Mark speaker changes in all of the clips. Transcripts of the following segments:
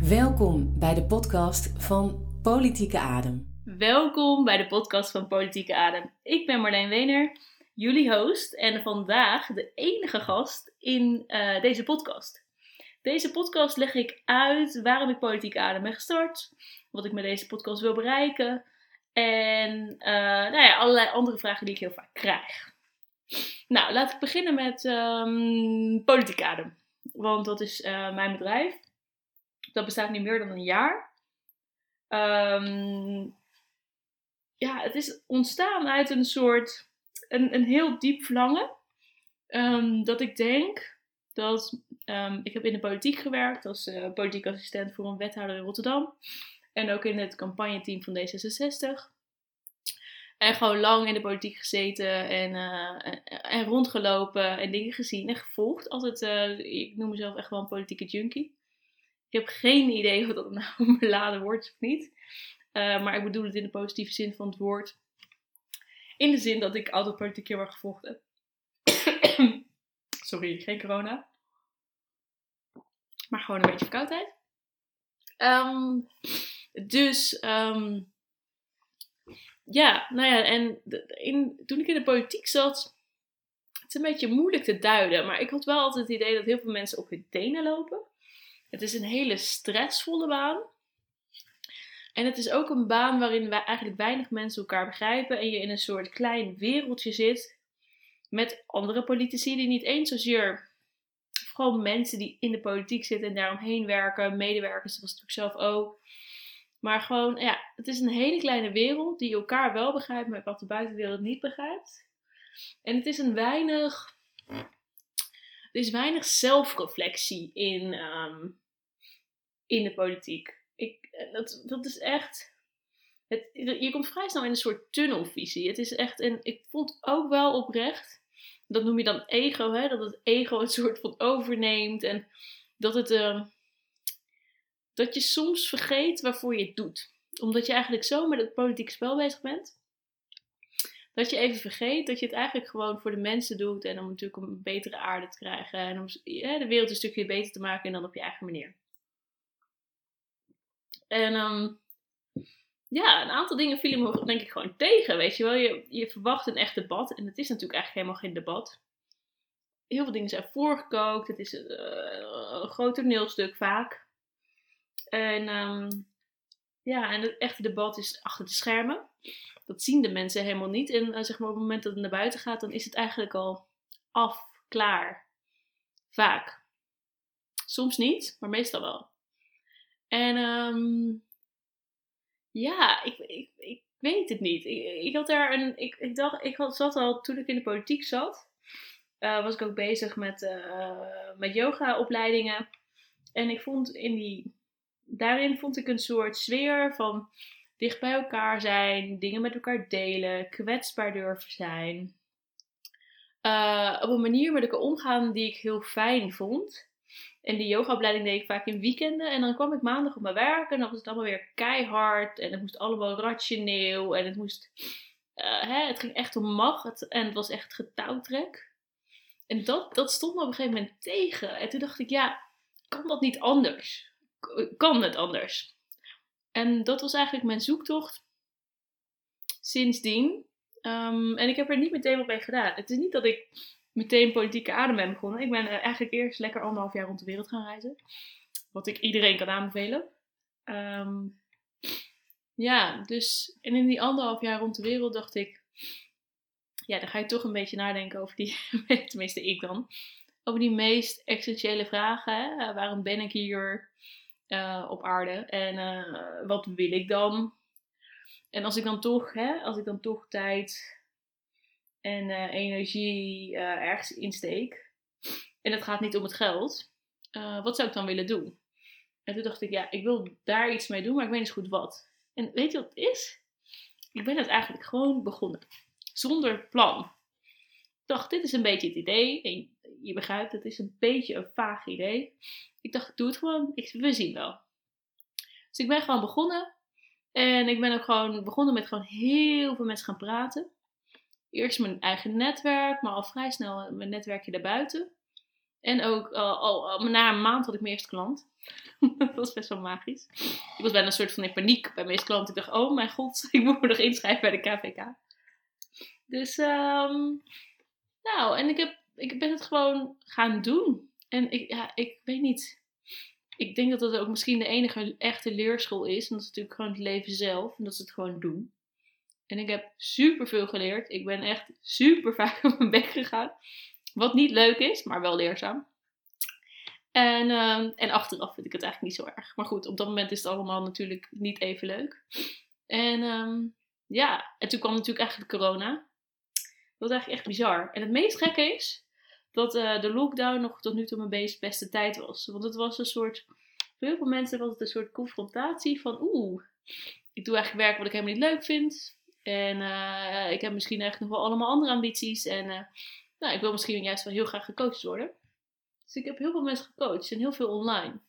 Speaker 1: Welkom bij de podcast van Politieke Adem.
Speaker 2: Welkom bij de podcast van Politieke Adem. Ik ben Marleen Wener, jullie host en vandaag de enige gast in eh, deze podcast. Deze podcast leg ik uit waarom ik Politieke Adem ben gestart, wat ik met deze podcast wil bereiken en uh, nou ja, allerlei andere vragen die ik heel vaak krijg. Nou, laat ik beginnen met um, Politieke Adem, want dat is uh, mijn bedrijf. Dat bestaat nu meer dan een jaar. Um, ja, het is ontstaan uit een soort, een, een heel diep verlangen. Um, dat ik denk um, ik heb in de politiek gewerkt als uh, politiek assistent voor een wethouder in Rotterdam. En ook in het campagneteam van D66. En gewoon lang in de politiek gezeten en, uh, en rondgelopen en dingen gezien en gevolgd. Altijd, uh, ik noem mezelf echt wel een politieke junkie. Ik heb geen idee of dat nou een beladen wordt of niet. Maar ik bedoel het in de positieve zin van het woord. In de zin dat ik altijd politiek heel erg gevolgd heb. Sorry, geen corona. Maar gewoon een beetje verkoudheid. Um, dus, um, ja, nou ja, en toen ik in de politiek zat, het is een beetje moeilijk te duiden. Maar ik had wel altijd het idee dat heel veel mensen op hun tenen lopen. Het is een hele stressvolle baan. En het is ook een baan waarin wij eigenlijk weinig mensen elkaar begrijpen en je in een soort klein wereldje zit met andere politici die niet eens zozeer, gewoon mensen die in de politiek zitten en daaromheen werken, medewerkers, dat was natuurlijk zelf ook. Maar gewoon, ja, het is een hele kleine wereld die elkaar wel begrijpt, maar wat de buitenwereld niet begrijpt. En het is een weinig, er is weinig zelfreflectie in, um, in de politiek ik, dat, dat is echt. Het, je komt vrij snel in een soort tunnelvisie. Het is echt. En ik vond ook wel oprecht. Dat noem je dan ego, hè? Dat het ego het soort van overneemt. En dat het. Uh, dat je soms vergeet waarvoor je het doet. Omdat je eigenlijk zo met het politieke spel bezig bent. Dat je even vergeet dat je het eigenlijk gewoon voor de mensen doet. En om natuurlijk een betere aarde te krijgen. En om de wereld een stukje beter te maken. En dan op je eigen manier. En um, ja, een aantal dingen vielen me denk ik gewoon tegen, weet je wel. Je, je verwacht een echt debat en het is natuurlijk eigenlijk helemaal geen debat. Heel veel dingen zijn voorgekookt, het is uh, een groot toneelstuk vaak. En um, ja, en het echte debat is achter de schermen. Dat zien de mensen helemaal niet. En uh, zeg maar op het moment dat het naar buiten gaat, dan is het eigenlijk al af, klaar. Vaak. Soms niet, maar meestal wel. En um, ja, ik, ik, weet het niet. Ik, ik had daar een. Ik, ik dacht, ik zat al toen ik in de politiek zat. Uh, was ik ook bezig met, uh, met yoga-opleidingen. En ik vond in die. Daarin vond ik een soort sfeer van dicht bij elkaar zijn, dingen met elkaar delen, kwetsbaar durven zijn. Uh, op een manier met elkaar omgaan die ik heel fijn vond. En die yogaopleiding deed ik vaak in weekenden. En dan kwam ik maandag op mijn werk en dan was het allemaal weer keihard. En het moest allemaal rationeel. En het moest... Uh, hè, het ging echt om macht. En het was echt getouwtrek. En dat, dat stond me op een gegeven moment tegen. En toen dacht ik, ja, kan dat niet anders? Kan het anders? En dat was eigenlijk mijn zoektocht sindsdien. Um, en ik heb er niet meteen wat mee gedaan. Het is niet dat ik meteen politieke adem ben begonnen. Ik ben uh, eigenlijk eerst lekker anderhalf jaar rond de wereld gaan reizen. Wat ik iedereen kan aanbevelen. Um, ja, dus en in die anderhalf jaar rond de wereld dacht ik, ja, dan ga je toch een beetje nadenken over die, tenminste ik dan, over die meest essentiële vragen. Hè? waarom ben ik hier uh, op aarde en wat wil ik dan? En als ik dan toch, hè, als ik dan toch tijd en uh, energie uh, ergens insteek. En het gaat niet om het geld. Uh, wat zou ik dan willen doen? En toen dacht ik, ja, ik wil daar iets mee doen, maar ik weet niet goed wat. En weet je wat het is? Ik ben het eigenlijk gewoon begonnen. Zonder plan. Ik dacht, dit is een beetje het idee. En je begrijpt, het is een beetje een vaag idee. Ik dacht, doe het gewoon. Ik, we zien wel. Dus ik ben gewoon begonnen. En ik ben ook gewoon begonnen met gewoon heel veel mensen gaan praten. Eerst mijn eigen netwerk, maar al vrij snel mijn netwerkje daarbuiten. En ook al, al, na een maand had ik mijn eerste klant. dat was best wel magisch. Ik was bijna een soort van in paniek bij mijn eerste klant. Ik dacht, oh mijn god, ik moet nog inschrijven bij de KVK. Dus, ehm, nou, en ik, heb, ik ben het gewoon gaan doen. En ik, ja, ik weet niet. Ik denk dat dat ook misschien de enige echte leerschool is. En dat is natuurlijk gewoon het leven zelf. En dat is het gewoon doen. En ik heb super veel geleerd. Ik ben echt super vaak op mijn bek gegaan. Wat niet leuk is, maar wel leerzaam. En, ehm, en achteraf vind ik het eigenlijk niet zo erg. Maar goed, op dat moment is het allemaal natuurlijk niet even leuk. En ehm, ja, en toen kwam natuurlijk eigenlijk corona. Dat was eigenlijk echt bizar. En het meest gekke is dat uh, de lockdown nog tot nu toe mijn beste tijd was. Want het was een soort, voor heel veel mensen was het een soort confrontatie van oeh, ik doe eigenlijk werk wat ik helemaal niet leuk vind. En uh, ik heb misschien echt nog wel allemaal andere ambities. En uh, nou, ik wil misschien juist wel heel graag gecoacht worden. Dus ik heb heel veel mensen gecoacht en heel veel online.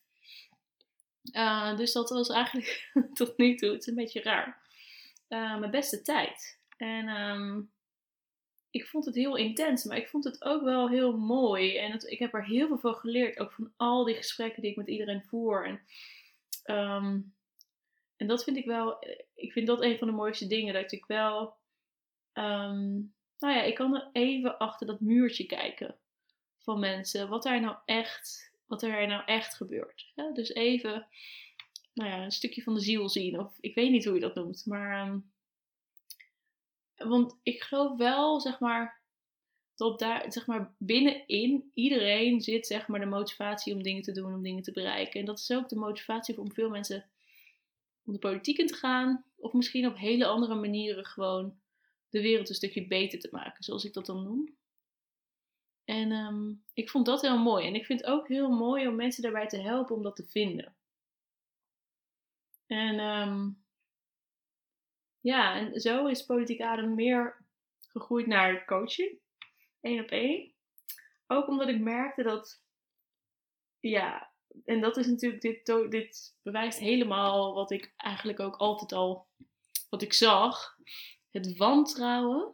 Speaker 2: Uh, dus dat was eigenlijk tot nu toe, het is een beetje raar, mijn beste tijd. En um, ik vond het heel intens, maar ik vond het ook wel heel mooi. En ik heb er heel veel van geleerd, ook van al die gesprekken die ik met iedereen voer. En, um, en dat vind ik wel, ik vind dat een van de mooiste dingen, dat ik wel, um, nou ja, ik kan er even achter dat muurtje kijken van mensen. Wat daar nou echt, wat er nou echt gebeurt. Dus even, nou ja, een stukje van de ziel zien. Of ik weet niet hoe je dat noemt, maar... Um, want ik geloof wel, zeg maar, dat daar, zeg maar, binnenin iedereen zit, zeg maar, de motivatie om dingen te doen, om dingen te bereiken. En dat is ook de motivatie voor veel mensen om de politiek in te gaan. Of misschien op hele andere manieren gewoon de wereld een stukje beter te maken, zoals ik dat dan noem. En um, ik vond dat heel mooi. En ik vind het ook heel mooi om mensen daarbij te helpen om dat te vinden. En um, ja, en zo is Politiek Adem meer gegroeid naar coaching. één op één. Ook omdat ik merkte dat, ja, en dat is natuurlijk, dit, dit bewijst helemaal wat ik eigenlijk ook altijd al, wat ik zag. Het wantrouwen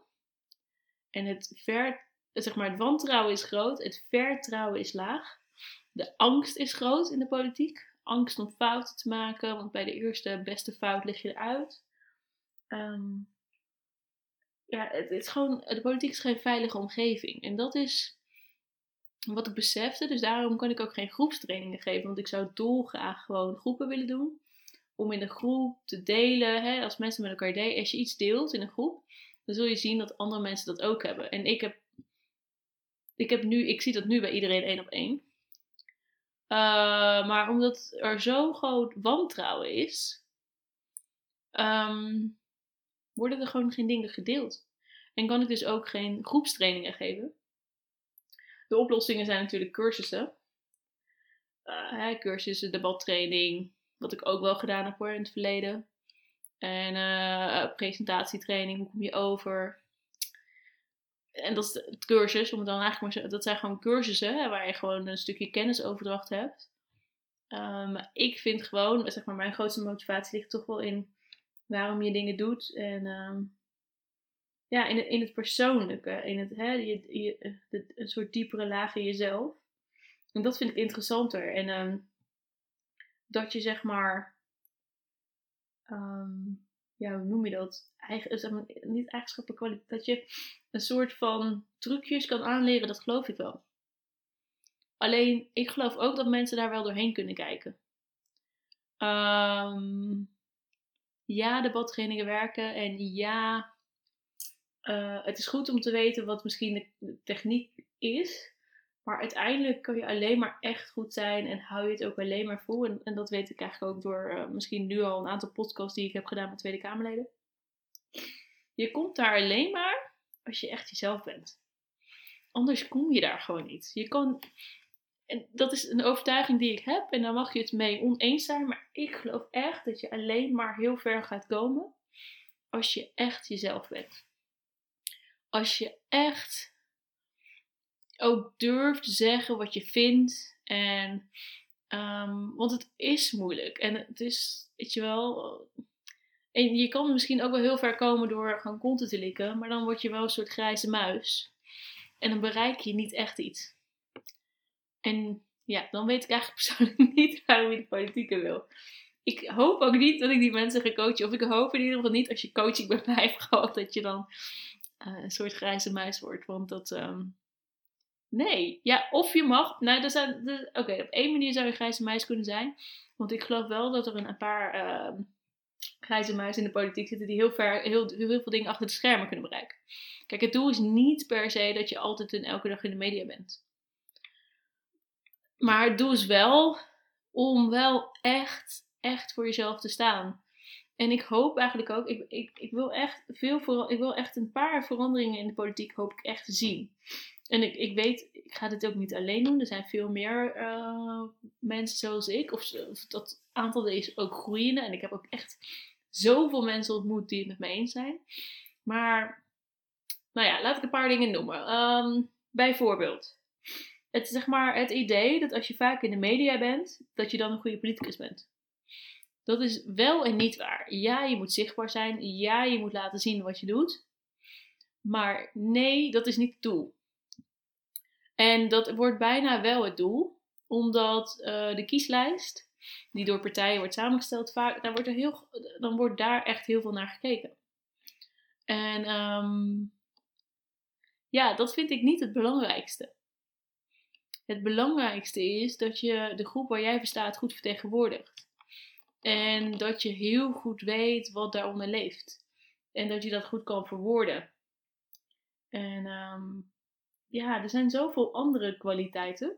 Speaker 2: en het ver, zeg maar, het wantrouwen is groot, het vertrouwen is laag. De angst is groot in de politiek. Angst om fouten te maken, want bij de eerste beste fout lig je eruit. Um, ja, het, is gewoon, de politiek is geen veilige omgeving. En dat is wat ik besefte. Dus daarom kan ik ook geen groepstrainingen geven. Want ik zou dolgraag gewoon groepen willen doen. Om in een groep te delen. Hè, als mensen met elkaar delen. Als je iets deelt in een groep. Dan zul je zien dat andere mensen dat ook hebben. En ik heb, ik heb nu, ik zie dat nu bij iedereen één op één. Uh, maar omdat er zo groot wantrouwen is. Um, worden er gewoon geen dingen gedeeld. En kan ik dus ook geen groepstrainingen geven. De oplossingen zijn natuurlijk cursussen. Uh, cursussen, debattraining, wat ik ook wel gedaan heb hoor in het verleden. En uh, presentatietraining, hoe kom je over? En dat is het cursus, om het dan eigenlijk maar dat zijn gewoon cursussen hè, waar je gewoon een stukje kennisoverdracht hebt. Um, ik vind gewoon, zeg maar, mijn grootste motivatie ligt toch wel in waarom je dingen doet. En um, ja, in het, in het persoonlijke, in het, hè, je, de, een soort diepere laag in jezelf. En dat vind ik interessanter. En um, dat je zeg maar, um, ja, hoe noem je dat? Eigen, niet eigenschappen, kwaliteit. Dat je een soort van trucjes kan aanleren, dat geloof ik wel. Alleen, ik geloof ook dat mensen daar wel doorheen kunnen kijken. Um, ja, debattrainingen werken en ja, uh, het is goed om te weten wat misschien de techniek is. Maar uiteindelijk kun je alleen maar echt goed zijn en hou je het ook alleen maar vol. En, en dat weet ik eigenlijk ook door uh, misschien nu al een aantal podcasts die ik heb gedaan met Tweede Kamerleden. Je komt daar alleen maar als je echt jezelf bent. Anders kom je daar gewoon niet. Je kan, en dat is een overtuiging die ik heb. En daar mag je het mee oneens zijn. Maar ik geloof echt dat je alleen maar heel ver gaat komen. Als je echt jezelf bent. Als je echt ook durft zeggen wat je vindt. En, um, want het is moeilijk. En het is, weet je wel. En je kan misschien ook wel heel ver komen door gewoon konten te likken, maar dan word je wel een soort grijze muis. En dan bereik je niet echt iets. En ja, dan weet ik eigenlijk persoonlijk niet waarom je de politiek in wil. Ik hoop ook niet dat ik die mensen ga coachen. Of ik hoop in ieder geval niet als je coaching bij mij hebt gehad, dat je dan eh, een soort grijze muis wordt. Want dat. ehm, Nee, ja, of je mag. Nou, er zijn. Oké, op één manier zou je grijze muis kunnen zijn. Want ik geloof wel dat er een, paar ehm, grijze muizen in de politiek zitten die heel, ver, heel, heel veel dingen achter de schermen kunnen bereiken. Kijk, het doel is niet per se dat je altijd en elke dag in de media bent. Maar het doel is wel om wel echt, echt voor jezelf te staan. En ik hoop eigenlijk ook, ik, ik, ik, wil echt veel voor, ik wil echt een paar veranderingen in de politiek hoop ik echt te zien. En ik, ik weet, ik ga dit ook niet alleen doen. Er zijn veel meer eh, mensen zoals ik. Of, of dat aantal is ook groeiende. En ik heb ook echt zoveel mensen ontmoet die het met me eens zijn. Maar, nou ja, laat ik een paar dingen noemen. Ehm, bijvoorbeeld, het, zeg maar, het idee dat als je vaak in de media bent, dat je dan een goede politicus bent. Dat is wel en niet waar. Ja, je moet zichtbaar zijn. Ja, je moet laten zien wat je doet. Maar nee, dat is niet het doel. En dat wordt bijna wel het doel, omdat eh, de kieslijst, die door partijen wordt samengesteld, vaak, daar wordt er heel, dan wordt daar echt heel veel naar gekeken. En ehm, ja, dat vind ik niet het belangrijkste. Het belangrijkste is dat je de groep waar jij voor staat goed vertegenwoordigt. En dat je heel goed weet wat daaronder leeft. En dat je dat goed kan verwoorden. En ehm, ja, er zijn zoveel andere kwaliteiten.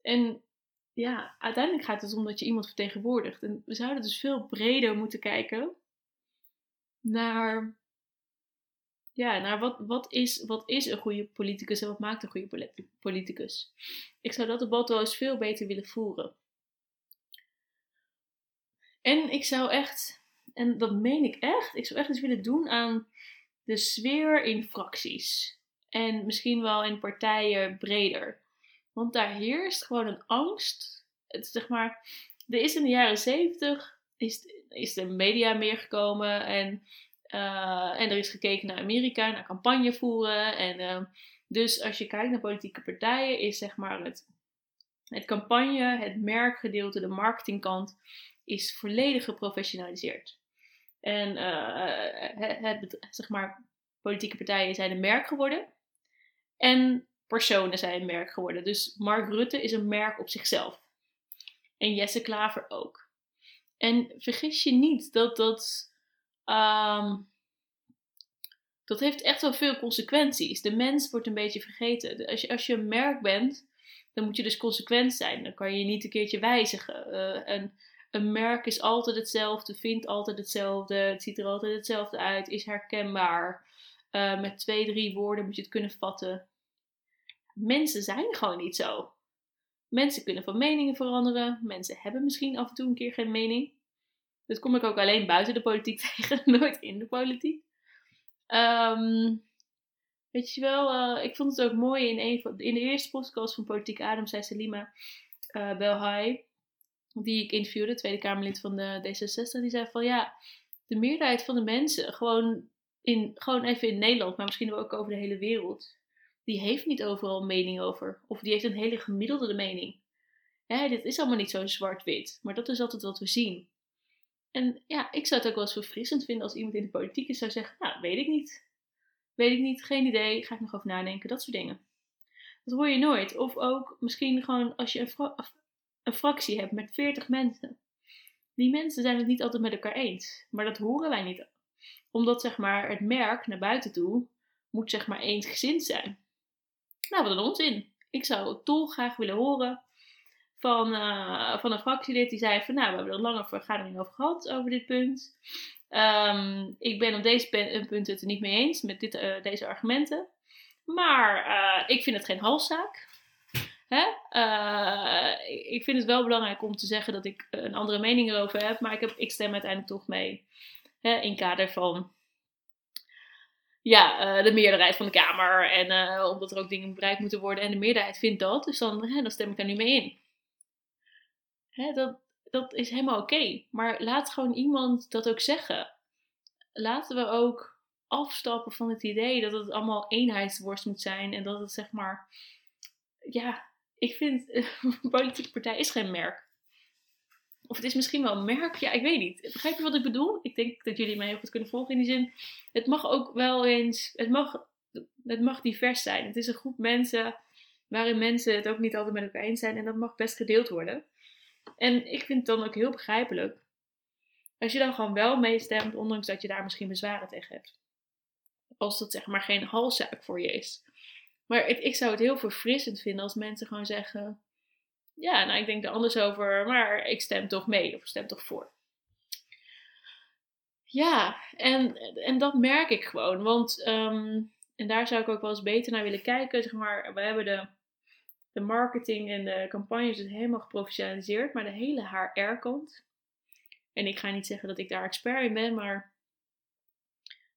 Speaker 2: En ja, uiteindelijk gaat het om dat je iemand vertegenwoordigt. En we zouden dus veel breder moeten kijken naar, ja, naar wat, wat, is, wat is een goede politicus en wat maakt een goede poli- politicus. Ik zou dat debat wel eens veel beter willen voeren. En ik zou echt, en dat meen ik echt, ik zou echt iets willen doen aan de sfeer in fracties. En misschien wel in partijen breder. Want daar heerst gewoon een angst. Het, zeg maar, er is in de jaren zeventig is, is de media meer gekomen en, eh, en er is gekeken naar Amerika, naar campagne voeren. En, eh, dus als je kijkt naar politieke partijen, is zeg maar het, het campagne, het merkgedeelte, de marketingkant, is volledig geprofessionaliseerd. En eh, het, het, zeg maar, politieke partijen zijn een merk geworden. En personen zijn een merk geworden. Dus Mark Rutte is een merk op zichzelf. En Jesse Klaver ook. En vergis je niet dat dat. ehm, dat heeft echt wel veel consequenties. De mens wordt een beetje vergeten. Als je, als je een merk bent, dan moet je dus consequent zijn. Dan kan je niet een keertje wijzigen. Een, een merk is altijd hetzelfde, vindt altijd hetzelfde, het ziet er altijd hetzelfde uit, is herkenbaar. Uh, met twee, drie woorden moet je het kunnen vatten. Mensen zijn gewoon niet zo. Mensen kunnen van meningen veranderen. Mensen hebben misschien af en toe een keer geen mening. Dat kom ik ook alleen buiten de politiek tegen, nooit in de politiek. Um, weet je wel, uh, ik vond het ook mooi in, een van, in de eerste podcast van Politiek Adem, zei Salima uh, Belhai, die ik interviewde, Tweede Kamerlid van de D66, die zei van ja, de meerderheid van de mensen, gewoon, in, gewoon even in Nederland, maar misschien ook over de hele wereld, die heeft niet overal een mening over. Of die heeft een hele gemiddelde mening. Hè, dit is allemaal niet zo zwart-wit, maar dat is altijd wat we zien. En ja, ik zou het ook wel eens verfrissend vinden als iemand in de politiek is zou zeggen, nou, weet ik niet. Weet ik niet, geen idee, ga ik nog over nadenken, dat soort dingen. Dat hoor je nooit. Of ook misschien gewoon als je een, fra een fractie hebt met 40 mensen. Die mensen zijn het niet altijd met elkaar eens. Maar dat horen wij niet. Omdat zeg maar het merk naar buiten toe moet zeg maar eensgezind zijn. Nou, wat een onzin. Ik zou toch graag willen horen van, uh, van een fractielid die zei van nou, we hebben er een lange vergadering over gehad over dit punt. Um, ik ben op deze punt het er niet mee eens met dit, uh, deze argumenten. Maar uh, ik vind het geen halszaak. Hè? ik vind het wel belangrijk om te zeggen dat ik een andere mening erover heb. Maar ik, heb, ik stem uiteindelijk toch mee. Hè? In kader van ja, uh, de meerderheid van de Kamer. En uh, omdat er ook dingen bereikt moeten worden. En de meerderheid vindt dat. Dus dan, hè, dan stem ik daar nu mee in. Hè, dat, dat is helemaal oké. Maar laat gewoon iemand dat ook zeggen. Laten we ook afstappen van het idee dat het allemaal eenheidsworst moet zijn. En dat het zeg maar. Ja, ik vind. Een politieke partij is geen merk. Of het is misschien wel een merk. Ja, ik weet niet. Begrijp je wat ik bedoel? Ik denk dat jullie mij heel goed kunnen volgen in die zin. Het mag ook wel eens. Het mag, het mag divers zijn. Het is een groep mensen waarin mensen het ook niet altijd met elkaar eens zijn. En dat mag best gedeeld worden. En ik vind het dan ook heel begrijpelijk. Als je dan gewoon wel meestemt, ondanks dat je daar misschien bezwaren tegen hebt. Als dat zeg maar geen halszaak voor je is. Maar ik zou het heel verfrissend vinden als mensen gewoon zeggen: Ja, nou, ik denk er anders over, maar ik stem toch mee of stem toch voor. Ja, en, en dat merk ik gewoon. Want, ehm, en daar zou ik ook wel eens beter naar willen kijken. Zeg maar, we hebben de de marketing en de campagnes is helemaal geprofessionaliseerd, maar de hele HR-kant. En ik ga niet zeggen dat ik daar expert in ben, maar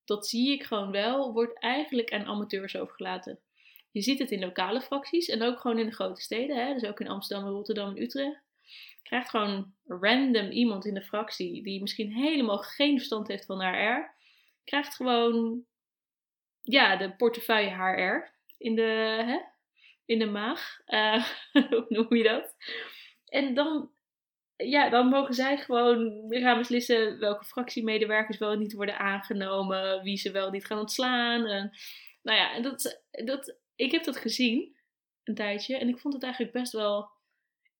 Speaker 2: dat zie ik gewoon wel, wordt eigenlijk aan amateurs overgelaten. Je ziet het in lokale fracties en ook gewoon in de grote steden, hè? dus ook in Amsterdam, Rotterdam en Utrecht. Krijgt gewoon random iemand in de fractie die misschien helemaal geen verstand heeft van HR. Krijgt gewoon ja, de portefeuille HR in de, hè, in de maag. Uh, hoe noem je dat? En dan, ja, dan mogen zij gewoon gaan beslissen welke fractiemedewerkers wel niet worden aangenomen, wie ze wel niet gaan ontslaan. En, nou ja, en dat, dat, ik heb dat gezien een tijdje en ik vond het eigenlijk best wel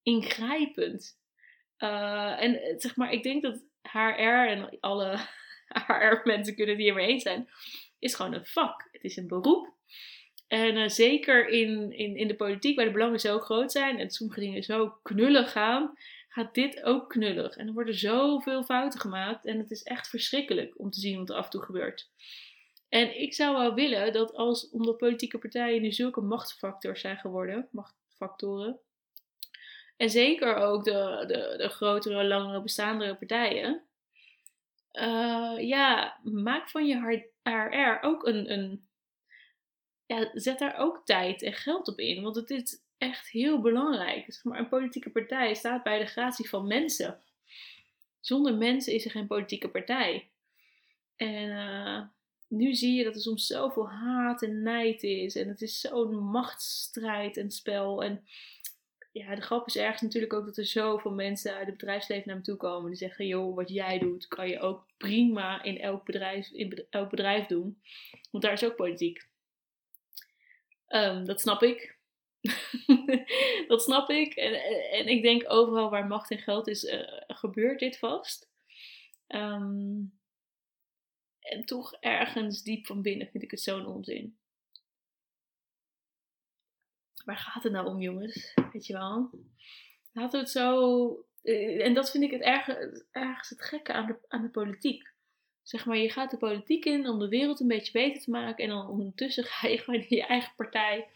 Speaker 2: ingrijpend. Uh, en zeg maar, ik denk dat HR en alle HR-mensen kunnen het hiermee eens zijn, is gewoon een vak. Het is een beroep. En uh, zeker in, in, in de politiek, waar de belangen zo groot zijn en sommige dingen zo knullig gaan, gaat dit ook knullig. En er worden zoveel fouten gemaakt en het is echt verschrikkelijk om te zien wat er af en toe gebeurt. En ik zou wel willen dat als, omdat politieke partijen nu zulke machtsfactors zijn geworden, machtfactoren, en zeker ook de, de, de grotere, langere bestaandere partijen, uh, ja, maak van je HR ook een, een ja, zet daar ook tijd en geld op in. Want het is echt heel belangrijk. Maar, een politieke partij staat bij de gratie van mensen. Zonder mensen is er geen politieke partij. En uh, nu zie je dat er soms zoveel haat en nijd is. En het is zo'n machtsstrijd en spel. En ja, de grap is ergens natuurlijk ook dat er zoveel mensen uit het bedrijfsleven naar me toe komen. Die zeggen, joh, wat jij doet, kan je ook prima in elk bedrijf, in elk bedrijf doen. Want daar is ook politiek. Um, dat snap ik. dat snap ik. En, en ik denk overal waar macht en geld is, uh, gebeurt dit vast. Um, en toch ergens diep van binnen vind ik het zo'n onzin. Waar gaat het nou om, jongens? Weet je wel? Laten we het zo. Uh, en dat vind ik het erg, ergens het gekke aan de, aan de politiek. Zeg maar, je gaat de politiek in om de wereld een beetje beter te maken. En dan ondertussen ga je gewoon in je eigen partij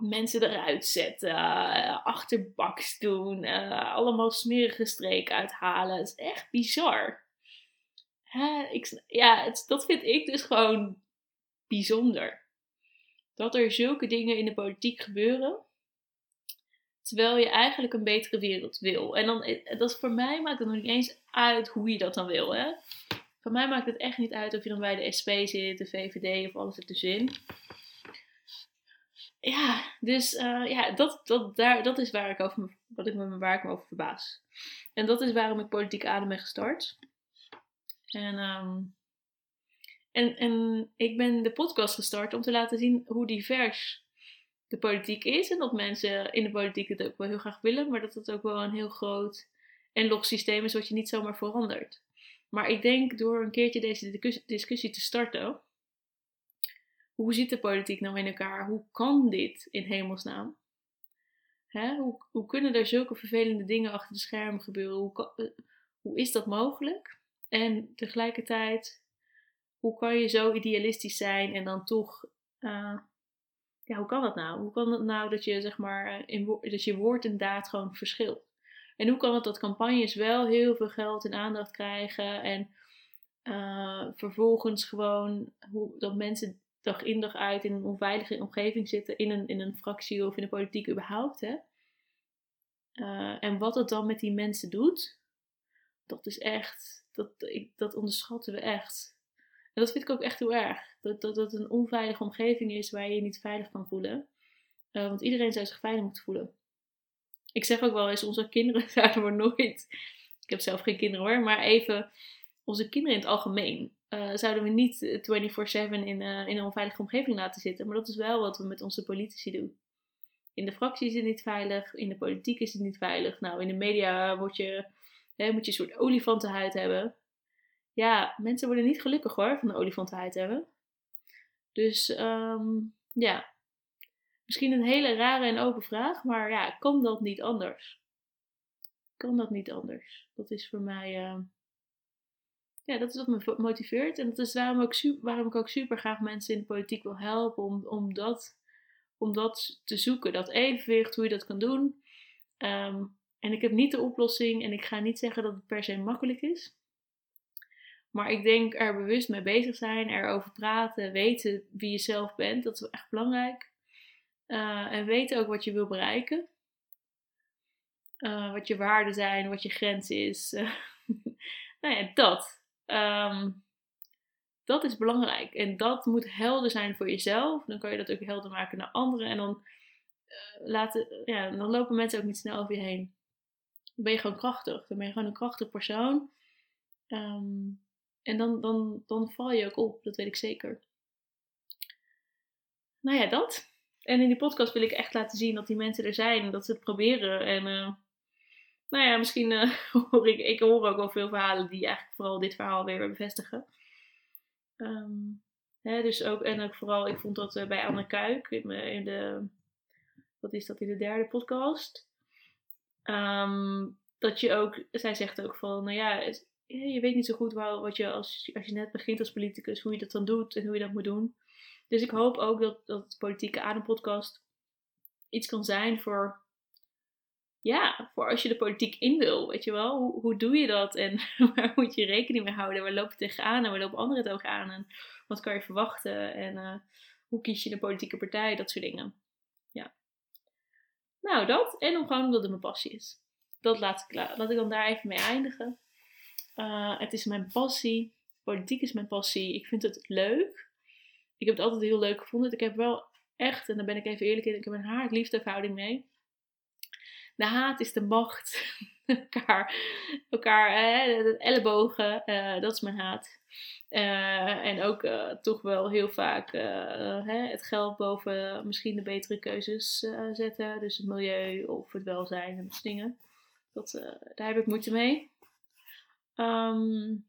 Speaker 2: mensen eruit zetten, uh, achterbaks doen, uh, allemaal smerige streken uithalen. Het is echt bizar. Ik, ja, het, dat vind ik dus gewoon bijzonder. Dat er zulke dingen in de politiek gebeuren. Terwijl je eigenlijk een betere wereld wil. En dan, eh, dat voor mij maakt het nog niet eens uit hoe je dat dan wil. Hè? Voor mij maakt het echt niet uit of je dan bij de SP zit, de VVD of alles ertussenin. Ja, dus uh, ja, dat, dat, daar, dat is waar ik, over, wat ik me, waar ik me over verbaas. En dat is waarom ik Politiek Adem ben gestart. En, um, en, en ik ben de podcast gestart om te laten zien hoe divers de politiek is. En dat mensen in de politiek het ook wel heel graag willen, maar dat het ook wel een heel groot en log systeem is wat je niet zomaar verandert. Maar ik denk door een keertje deze discussie te starten. Hoe zit de politiek nou in elkaar? Hoe kan dit in hemelsnaam? Hè? Hoe, hoe kunnen er zulke vervelende dingen achter de schermen gebeuren? Hoe, eh, hoe is dat mogelijk? En tegelijkertijd, hoe kan je zo idealistisch zijn en dan toch. Uh, ja, hoe kan dat nou? Hoe kan het nou dat je, zeg maar, eh, in, dat je woord en daad gewoon verschilt? En hoe kan het dat campagnes wel heel veel geld en aandacht krijgen en uh, vervolgens gewoon hoe, dat mensen dag in dag uit in een onveilige omgeving zitten, in een, in een fractie of in de politiek überhaupt. Hè? Eh, en wat het dan met die mensen doet, dat is echt, dat, ik, dat onderschatten we echt. En dat vind ik ook echt heel erg. Dat, dat het een onveilige omgeving is waar je je niet veilig kan voelen. Eh, want iedereen zou zich veilig moeten voelen. Ik zeg ook wel eens, onze kinderen zouden we nooit, ik heb zelf geen kinderen hoor, maar even onze kinderen in het algemeen, uh, zouden we niet 24-7 in, uh, in een onveilige omgeving laten zitten. Maar dat is wel wat we met onze politici doen. In de fractie is het niet veilig, in de politiek is het niet veilig. Nou, in de media word je, hè, moet je een soort olifantenhuid hebben. Ja, mensen worden niet gelukkig hoor, van de olifantenhuid hebben. Dus um, ja, misschien een hele rare en open vraag, maar ja, kan dat niet anders? Kan dat niet anders? Dat is voor mij, uh, ja, dat is wat me motiveert. En dat is waarom, ook super, waarom ik ook super graag mensen in de politiek wil helpen, om, om, dat, om dat te zoeken. Dat evenwicht, hoe je dat kan doen. Um, en ik heb niet de oplossing en ik ga niet zeggen dat het per se makkelijk is. Maar ik denk er bewust mee bezig zijn, erover praten, weten wie je zelf bent, dat is echt belangrijk. Uh, en weten ook wat je wil bereiken. Uh, wat je waarden zijn, wat je grens is. nou ja, dat. Um, dat is belangrijk. En dat moet helder zijn voor jezelf. Dan kan je dat ook helder maken naar anderen. En dan, uh, laten, ja, dan lopen mensen ook niet snel over je heen. Dan ben je gewoon krachtig. Dan ben je gewoon een krachtig persoon. Um, en dan, dan, dan val je ook op. Dat weet ik zeker. Nou ja, dat. En in die podcast wil ik echt laten zien dat die mensen er zijn. Dat ze het proberen. En uh, nou ja, misschien uh, hoor ik, ik hoor ook wel veel verhalen die eigenlijk vooral dit verhaal weer bevestigen. Um, hè, dus ook, en ook vooral, ik vond dat uh, bij Anne Kuik in, in, de, wat is dat, in de derde podcast. Um, dat je ook, zij zegt ook van, nou ja, het, je weet niet zo goed waar, wat je als, als je net begint als politicus, hoe je dat dan doet en hoe je dat moet doen. Dus ik hoop ook dat, dat de Politieke Adempodcast iets kan zijn voor, ja, voor als je de politiek in wil. Weet je wel, hoe, hoe doe je dat en waar moet je rekening mee houden? Waar loop je tegenaan en waar lopen anderen tegenaan? En wat kan je verwachten? En uh, hoe kies je de politieke partij? Dat soort dingen. Nou, dat. En om gewoon omdat het mijn passie is. Dat laat ik, laat ik dan daar even mee eindigen. Uh, het is mijn passie. Politiek is mijn passie. Ik vind het leuk. Ik heb het altijd heel leuk gevonden. Ik heb wel echt, en daar ben ik even eerlijk in, ik heb een haat-liefde verhouding mee. De haat is de macht. elkaar, elkaar ellebogen, uh, dat is mijn haat. Uh, en ook uh, toch wel heel vaak hè, het geld boven misschien de betere keuzes zetten. Dus het milieu of het welzijn en dat soort dingen. Dat, daar heb ik moeite mee. Um,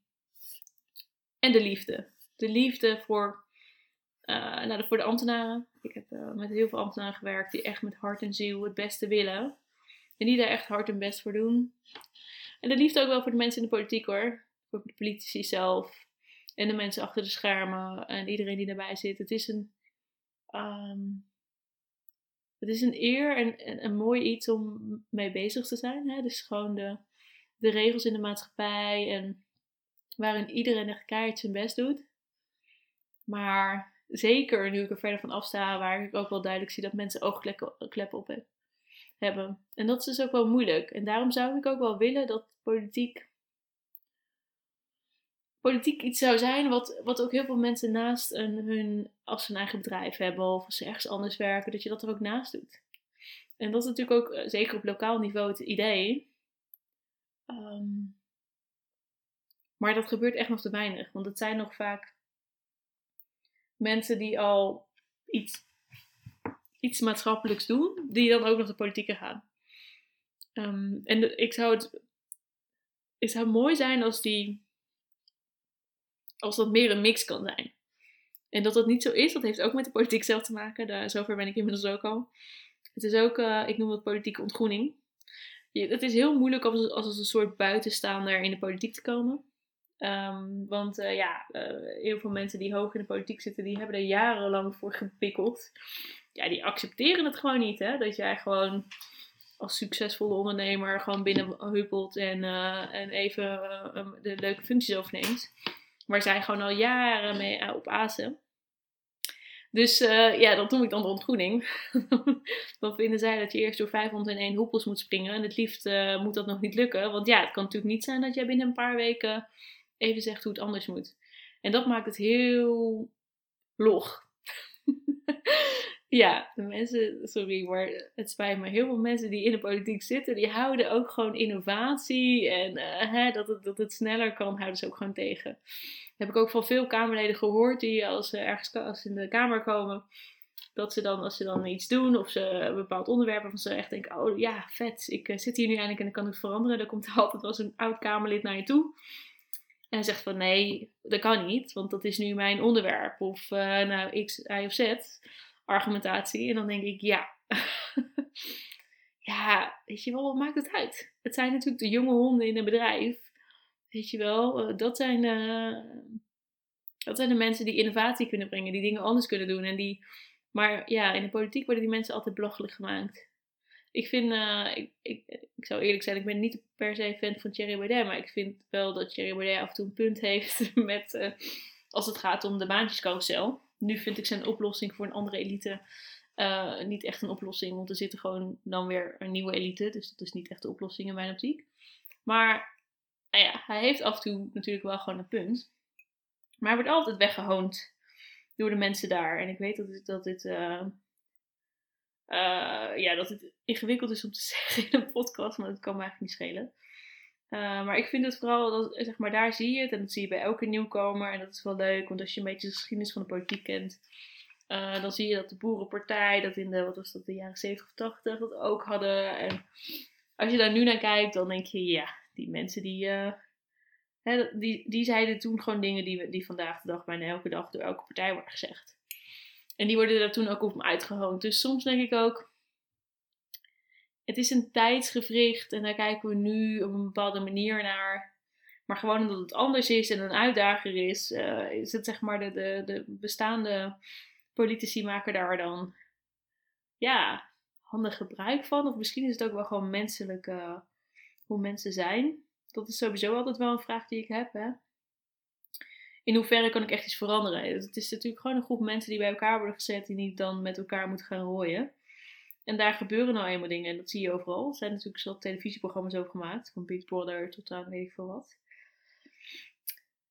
Speaker 2: en de liefde. De liefde voor, nou, voor de ambtenaren. Ik heb met heel veel ambtenaren gewerkt die echt met hart en ziel het beste willen. En die daar echt hard hun best voor doen. En de liefde ook wel voor de mensen in de politiek hoor. Voor de politici zelf. En de mensen achter de schermen. En iedereen die daarbij zit. Het is een, um, het is een eer en, en een mooi iets om mee bezig te zijn. Hè? Dus gewoon de, de regels in de maatschappij en waarin iedereen echt keihard zijn best doet. Maar zeker nu ik er verder van afsta, waar ik ook wel duidelijk zie dat mensen oogkleppen op hebben. En dat is dus ook wel moeilijk. En daarom zou ik ook wel willen dat politiek, politiek iets zou zijn wat, wat ook heel veel mensen naast een, hun, als ze eigen bedrijf hebben of als ze ergens anders werken, dat je dat er ook naast doet. En dat is natuurlijk ook, eh, zeker op lokaal niveau, het idee. Um, maar dat gebeurt echt nog te weinig. Want het zijn nog vaak mensen die al iets, iets maatschappelijks doen, die dan ook nog de politiek gaan. Um, en ik zou het. Het zou mooi zijn als die. Als dat meer een mix kan zijn. En dat dat niet zo is, dat heeft ook met de politiek zelf te maken. Daar, zover ben ik inmiddels ook al. Het is ook, uh, ik noem het politieke ontgroening het is heel moeilijk als, als een soort buitenstaander in de politiek te komen. Um, want uh, ja, uh, heel veel mensen die hoog in de politiek zitten, die hebben er jarenlang voor gepikkeld. Ja, die accepteren het gewoon niet, hè. Dat jij gewoon als succesvolle ondernemer gewoon binnen huppelt en, uh, en even de leuke functies overneemt. Maar zij gewoon al jaren mee op azen. Dus ja, dat noem ik dan de ontgroening. dan vinden zij dat je eerst door 501 hoepels moet springen. En het liefst moet dat nog niet lukken. Want ja, het kan natuurlijk niet zijn dat jij binnen een paar weken even zegt hoe het anders moet. En dat maakt het heel log. ja, de mensen, sorry, maar het spijt me. Heel veel mensen die in de politiek zitten, die houden ook gewoon innovatie. En uh, hè, dat, het, dat het sneller kan, houden ze ook gewoon tegen heb ik ook van veel Kamerleden gehoord die als ze ergens als ze in de Kamer komen, dat ze dan, als ze dan iets doen of ze een bepaald onderwerp van ze echt denken, oh ja, vet, ik eh, zit hier nu eindelijk en dan kan het veranderen. Dan komt er altijd wel een oud Kamerlid naar je toe. En zegt van nee, dat kan niet, want dat is nu mijn onderwerp. Of uh, nou, X, Y of Z argumentatie. En dan denk ik, ja. ja, weet je wel, wat maakt het uit? Het zijn natuurlijk de jonge honden in een bedrijf. Weet je wel, eh, dat zijn, uh, dat zijn de mensen die innovatie kunnen brengen, die dingen anders kunnen doen. En die, maar ja, in de politiek worden die mensen altijd belachelijk gemaakt. Ik vind, uh, ik, ik, ik zou eerlijk zijn, ik ben niet per se fan van Thierry Baudet, maar ik vind wel dat Thierry Baudet af en toe een punt heeft met, als het gaat om de baantjescarousel. Nu vind ik zijn oplossing voor een andere elite niet echt een oplossing, want er zit gewoon dan weer een nieuwe elite, dus dat is niet echt de oplossing in mijn optiek. Maar nou ja, hij heeft af en toe natuurlijk wel gewoon een punt. Maar hij wordt altijd weggehoond door de mensen daar. En ik weet dat dit, dat dit, uh, ja, dat het ingewikkeld is om te zeggen in een podcast, maar dat kan me eigenlijk niet schelen. Uh, maar ik vind het vooral, dat, zeg maar, daar zie je het. En dat zie je bij elke nieuwkomer. En dat is wel leuk, want als je een beetje de geschiedenis van de politiek kent, uh, dan zie je dat de Boerenpartij, dat in de, wat was dat, de jaren 70 of 80, dat ook hadden. En als je daar nu naar kijkt, dan denk je, ja, die mensen die, uh, hè, die, die zeiden toen gewoon dingen die, die vandaag de dag bijna elke dag door elke partij worden gezegd. En die worden er toen ook op uitgehoond. Dus soms denk ik ook, het is een tijdsgevricht en daar kijken we nu op een bepaalde manier naar. Maar gewoon omdat het anders is en een uitdager is, uh, is het zeg maar de, de, de bestaande politici maken daar dan ja, handig gebruik van. Of misschien is het ook wel gewoon menselijke hoe mensen zijn. Dat is sowieso altijd wel een vraag die ik heb. Hè? In hoeverre kan ik echt iets veranderen? Het is natuurlijk gewoon een groep mensen die bij elkaar worden gezet die niet dan met elkaar moeten gaan rooien. En daar gebeuren nou eenmaal dingen en dat zie je overal. Er zijn natuurlijk zo televisieprogramma's over gemaakt, van Big Brother tot aan weet ik veel wat.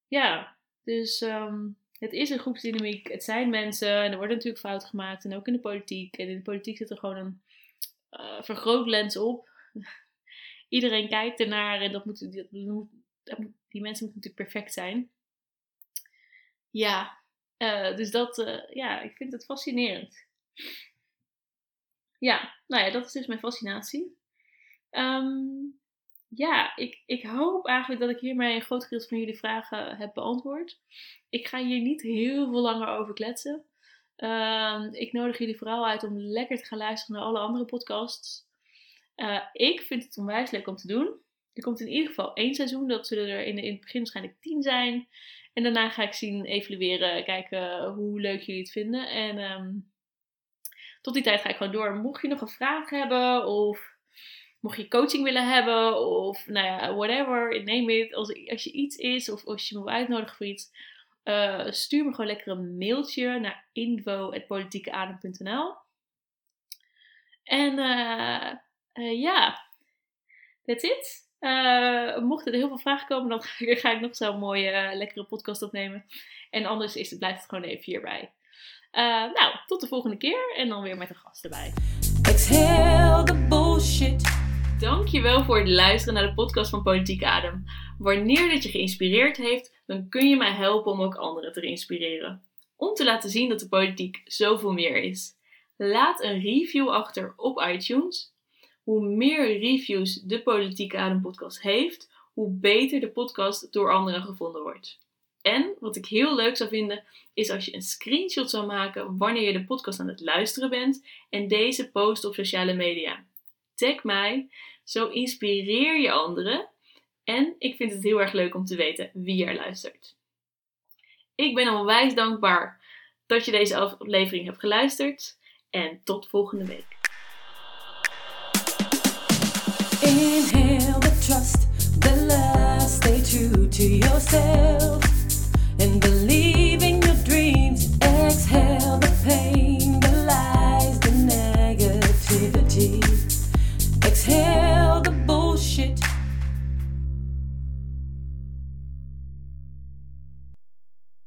Speaker 2: Ja, dus ehm, het is een groepsdynamiek. Het zijn mensen en er worden natuurlijk fouten gemaakt. En ook in de politiek. En in de politiek zit er gewoon een uh, vergrootlens op iedereen kijkt ernaar en dat moet, die, mensen moeten natuurlijk perfect zijn. Ja, uh, dus dat, uh, ja, ik vind het fascinerend. Ja, nou ja, dat is dus mijn fascinatie. Um, ja, ik, ik hoop eigenlijk dat ik hiermee een groot gedeelte van jullie vragen heb beantwoord. Ik ga hier niet heel veel langer over kletsen. Uh, ik nodig jullie vooral uit om lekker te gaan luisteren naar alle andere podcasts. Uh, ik vind het onwijs leuk om te doen. Er komt in ieder geval één seizoen. Dat zullen er in, het begin waarschijnlijk tien zijn. En daarna ga ik zien, evalueren, kijken hoe leuk jullie het vinden. En um, tot die tijd ga ik gewoon door. Mocht je nog een vraag hebben of mocht je coaching willen hebben of nou ja, whatever, neem it. Als, als je iets is of als je me wil uitnodigen voor iets, uh, stuur me gewoon lekker een mailtje naar info.politiekeadem.nl En uh, uh, ja, that's it. Mochten er heel veel vragen komen, dan ga ik nog zo'n mooie, lekkere podcast opnemen. En anders is het, blijft het gewoon even hierbij. Nou, tot de volgende keer en dan weer met een gast erbij. Exhale the bullshit. Dankjewel voor het luisteren naar de podcast van Politiek Adem. Wanneer dit je geïnspireerd heeft, dan kun je mij helpen om ook anderen te inspireren. Om te laten zien dat de politiek zoveel meer is. Laat een review achter op iTunes hoe meer reviews de Politieke Adem podcast heeft, hoe beter de podcast door anderen gevonden wordt. En wat ik heel leuk zou vinden, is als je een screenshot zou maken wanneer je de podcast aan het luisteren bent en deze post op sociale media. Tag mij, zo inspireer je anderen en ik vind het heel erg leuk om te weten wie er luistert. Ik ben onwijs dankbaar dat je deze aflevering hebt geluisterd en tot volgende week. Inhale the trust, the stay true to yourself and believe.